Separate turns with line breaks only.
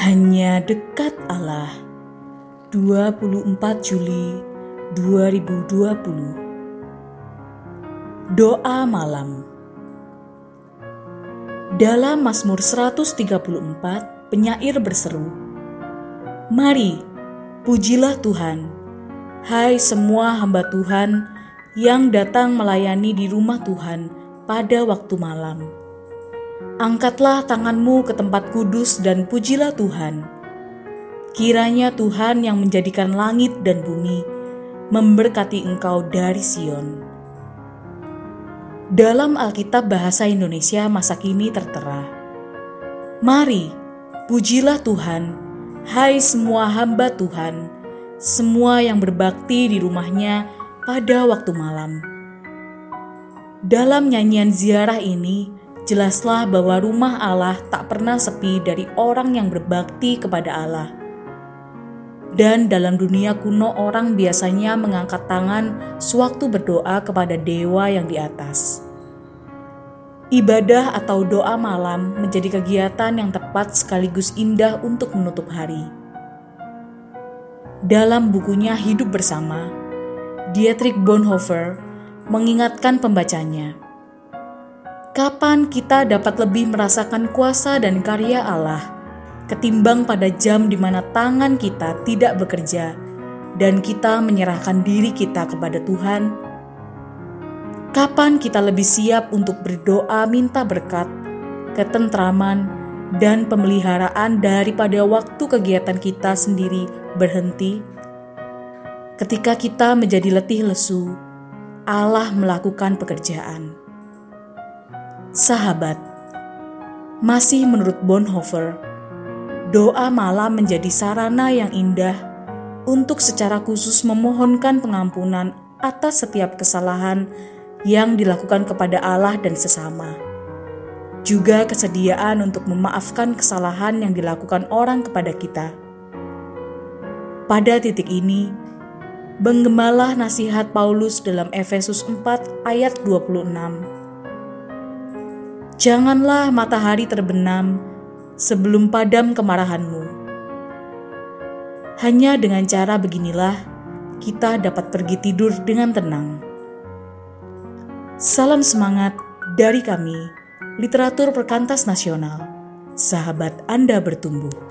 Hanya dekat Allah. 24 Juli 2020 Doa malam. Dalam Mazmur 134 penyair berseru Mari pujilah Tuhan. Hai semua hamba Tuhan yang datang melayani di rumah Tuhan pada waktu malam Angkatlah tanganmu ke tempat kudus dan pujilah Tuhan. Kiranya Tuhan yang menjadikan langit dan bumi memberkati engkau dari Sion. Dalam Alkitab Bahasa Indonesia masa kini tertera, Mari, pujilah Tuhan, hai semua hamba Tuhan, semua yang berbakti di rumahnya pada waktu malam. Dalam nyanyian ziarah ini, jelaslah bahwa rumah Allah tak pernah sepi dari orang yang berbakti kepada Allah. Dan dalam dunia kuno orang biasanya mengangkat tangan sewaktu berdoa kepada dewa yang di atas. Ibadah atau doa malam menjadi kegiatan yang tepat sekaligus indah untuk menutup hari. Dalam bukunya Hidup Bersama, Dietrich Bonhoeffer mengingatkan pembacanya Kapan kita dapat lebih merasakan kuasa dan karya Allah ketimbang pada jam di mana tangan kita tidak bekerja dan kita menyerahkan diri kita kepada Tuhan? Kapan kita lebih siap untuk berdoa minta berkat, ketentraman, dan pemeliharaan daripada waktu kegiatan kita sendiri berhenti? Ketika kita menjadi letih lesu, Allah melakukan pekerjaan. Sahabat, masih menurut Bonhoeffer, doa malam menjadi sarana yang indah untuk secara khusus memohonkan pengampunan atas setiap kesalahan yang dilakukan kepada Allah dan sesama. Juga kesediaan untuk memaafkan kesalahan yang dilakukan orang kepada kita. Pada titik ini, menggemalah nasihat Paulus dalam Efesus 4 ayat 26 Janganlah matahari terbenam sebelum padam kemarahanmu. Hanya dengan cara beginilah kita dapat pergi tidur dengan tenang. Salam semangat dari kami, Literatur Perkantas Nasional. Sahabat Anda bertumbuh.